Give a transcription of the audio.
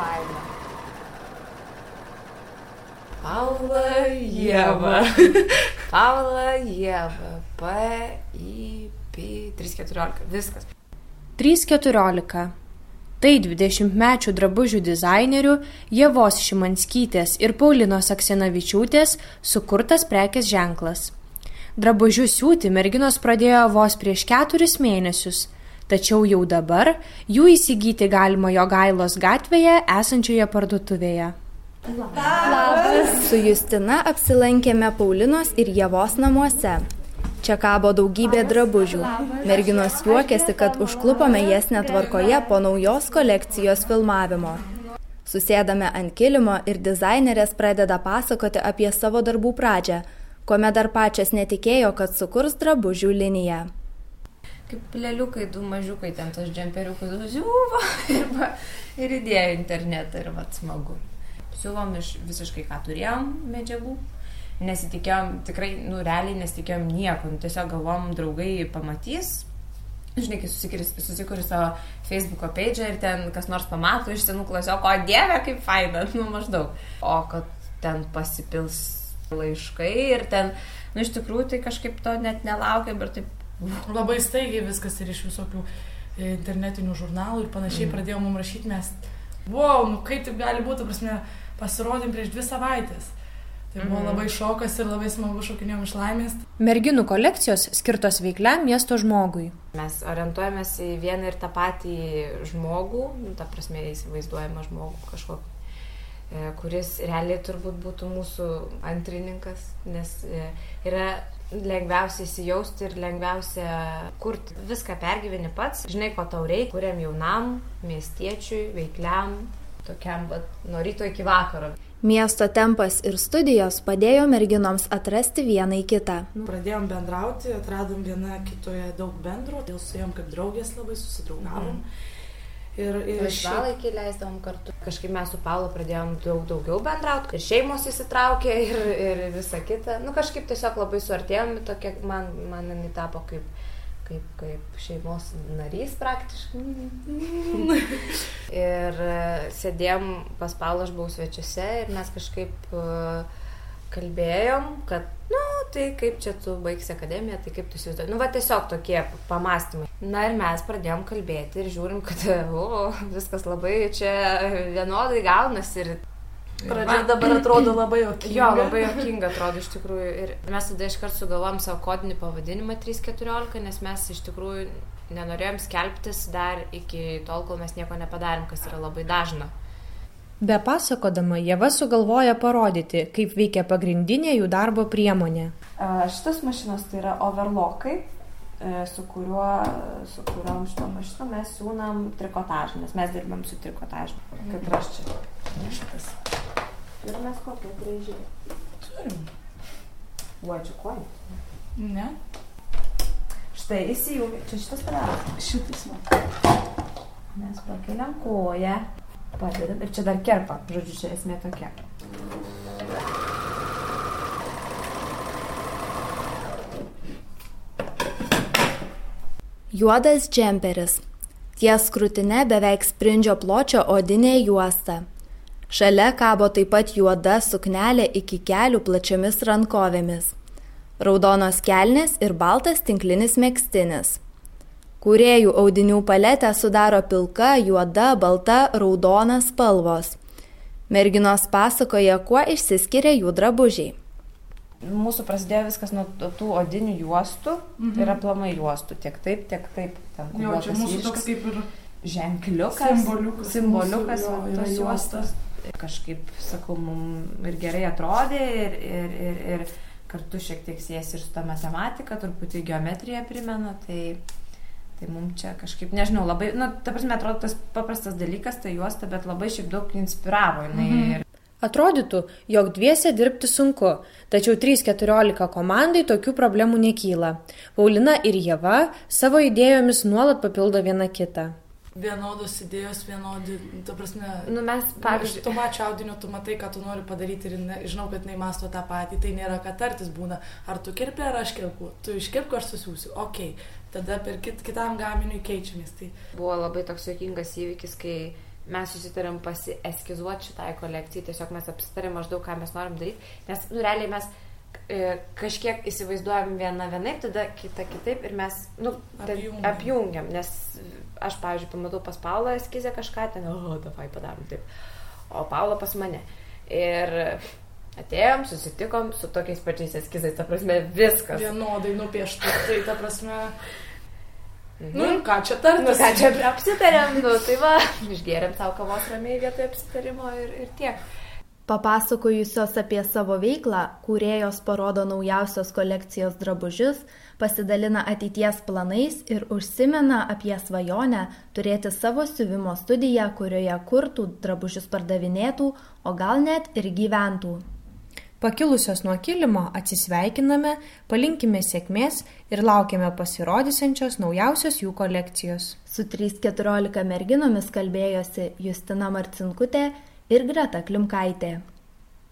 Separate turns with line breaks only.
faina. Paula Jėva. Paula Jėva. P, I, P, 314. Viskas.
3.14. Tai 20-mečių drabužių dizainerių Jėvos Šimanskytės ir Paulinos Aksenavičiūtės sukurtas prekės ženklas. Drabužių siūti merginos pradėjo vos prieš keturis mėnesius, tačiau jau dabar jų įsigyti galima jo gailos gatvėje esančioje parduotuvėje.
Labas. Su Justina apsilankėme Paulinos ir Jėvos namuose. Čia kabo daugybė drabužių. Merginos juokėsi, kad užklupome jas netvarkoje po naujos kolekcijos filmavimo. Susėdame ant kilimo ir dizainerės pradeda pasakoti apie savo darbų pradžią, kuomet dar pačias netikėjo, kad sukurs drabužių liniją.
Kaip lėliukai, du mažiukai, ten tos džemperiukai, žiūva ir, va, ir įdėjo internetą ir va smagu. Siūlom iš visiškai ką turėjom medžiagų, nesitikėjom, tikrai, nu, realiai nesitikėjom nieko, nu, tiesiog galvom, draugai pamatys, žinai, kai susikuri savo Facebook'o page ir ten kas nors pamato iš senų klasiokų, o dieve, kaip faina, nu, maždaug. O kad ten pasipils laiškai ir ten, nu, iš tikrųjų, tai kažkaip to net nelaukiam ir taip
Labai staigiai viskas ir iš visokių e, internetinių žurnalų ir panašiai mm. pradėjo mums rašyti, mes, wow, nu kaip taip gali būti, prasme, pasirodėm prieš dvi savaitės. Tai buvo mm. labai šokas ir labai smagu šokinėjom iš laimės.
Merginų kolekcijos skirtos veikliam miesto žmogui.
Mes orientuojamės į vieną ir tą patį žmogų, ta prasme įsivaizduojamą žmogų kažkokį kuris realiai turbūt būtų mūsų antrininkas, nes e, yra lengviausia įsijausti ir lengviausia kurti. Viską pergyveni pats, žinai, ko tau reikia, kuriam jaunam, miestiečiui, veikliam, tokiam, bet nuo ryto iki vakaro.
Miesto tempas ir studijos padėjo merginoms atrasti vieną į kitą.
Nu, pradėjom bendrauti, atradom viena kitoje daug bendro, dėl su jom kaip draugės labai susidraugavom. Mm.
Ir, ir laisvalaikį leisdavom kartu. Kažkaip mes su Paulo pradėjom daug daugiau bendrauti. Ir šeimos įsitraukė ir, ir visa kita. Nu, kažkaip tiesiog labai suartėjom, tokia man, man jinai tapo kaip, kaip, kaip šeimos narys praktiškai. ir e, sėdėjom pas Paulą, aš buvau svečiuose ir mes kažkaip uh, kalbėjom, kad nu, tai kaip čia tu baigsi akademiją, tai kaip tu įsivaizduoji. Nu, va tiesiog tokie pamastymai. Na ir mes pradėjom kalbėti ir žiūrim, kad o, viskas labai čia vienodai gaunasi ir
Pradžia dabar atrodo labai jokinga.
Jo, labai jokinga atrodo iš tikrųjų. Ir mes tada iškart sugalvom savo kodinį pavadinimą 314, nes mes iš tikrųjų nenorėjom skelbtis dar iki tol, kol mes nieko nepadarėm, kas yra labai dažna.
Be pasakodama, Jėva sugalvoja parodyti, kaip veikia pagrindinė jų darbo priemonė.
Šitas mašinas tai yra overlockai, e, su kuriuo, su kuriuom šito mašino mes siūnam trikotažą, nes mes dirbam su trikotažu. Kaip aš čia. Šitas. Ir mes kokią braižiai.
Turim.
Uodžiu koją.
Ne.
Štai įsijungia. Čia šitas pedalas.
Šitas man.
Mes pakeliam koją padedam. Ir čia dar kerpa, žodžiu, čia esmė tokia.
Juodas džemperis. Ties krūtinė beveik sprindžio pločio odinė juosta. Šalia kabo taip pat juoda suknelė iki kelių plačiomis rankovėmis. Raudonos kelnes ir baltas tinklinis mėgstinis. Kūrėjų audinių paletę sudaro pilka, juoda, balta, raudona spalvos. Merginos pasakoja, kuo išsiskiria jų drabužiai.
Mūsų prasidėjo viskas nuo tų odinių juostų mhm. ir aplamai juostų. Tiek taip, tiek taip.
Ten, jo, čia mūsų ryškas, toks kaip ir
ženkliukas.
Simboliukas.
Simboliukas, mūsų, jo, tos juostos. Kažkaip, sakau, mums ir gerai atrodė ir, ir, ir, ir kartu šiek tiek siejasi ir su ta matematika, truputį geometrija primena. Tai Tai mums čia kažkaip, nežinau, labai, na, nu, ta prasme, atrodo tas paprastas dalykas, tai juosta, bet labai šiaip daug inspiravo jinai. Mhm.
Atrodytų, jog dviese dirbti sunku, tačiau 3.14 komandai tokių problemų nekyla. Paulina ir Jeva savo idėjomis nuolat papildo viena kitą
vienodos idėjos, vienodi, tu prasme,
nu, mes, pavyzdžiui,
tu mačiau audinio, tu matai, ką tu nori padaryti ir ne, žinau, kad jinai masto tą patį, tai nėra, kad tartis būna, ar tu kirpė, ar aš kirpu, tu iškirpku, aš susiūsiu, okei, okay. tada per kit, kitam gaminiui keičiamės. Tai...
Buvo labai toks jokingas įvykis, kai mes susitarėm pasieskizuoti šitai kolekcijai, tiesiog mes apsitarėm maždaug, ką mes norim daryti, nes, nu, realiai mes e, kažkiek įsivaizduojam vieną vienaip, tada kitą kitaip ir mes, nu, apjungiam. apjungiam, nes aš, pavyzdžiui, pamatau pas Paulą eskizę kažką, ten, o, davai padarom taip, o Paulo pas mane. Ir atėjom, susitikom su tokiais pačiais eskizais, ta prasme, viskas.
Vienodai nupiešta, tai ta prasme. Mhm. Nu, ką čia tartis?
Nu, ką čia apsitarėm, nu, tai va, išgėrėm savo kavos ramiai vietoje apsitarimo ir, ir tiek.
Papasakojusios apie savo veiklą, kūrėjos parodo naujausios kolekcijos drabužius, pasidalina ateities planais ir užsimena apie svajonę turėti savo siuvimo studiją, kurioje kurtų drabužius pardavinėtų, o gal net ir gyventų.
Pakilusios nuo kilimo atsisveikiname, palinkime sėkmės ir laukiame pasirodysiančios naujausios jų kolekcijos.
Su 314 merginomis kalbėjosi Justina Marcinkutė ir Greta Klimkaitė.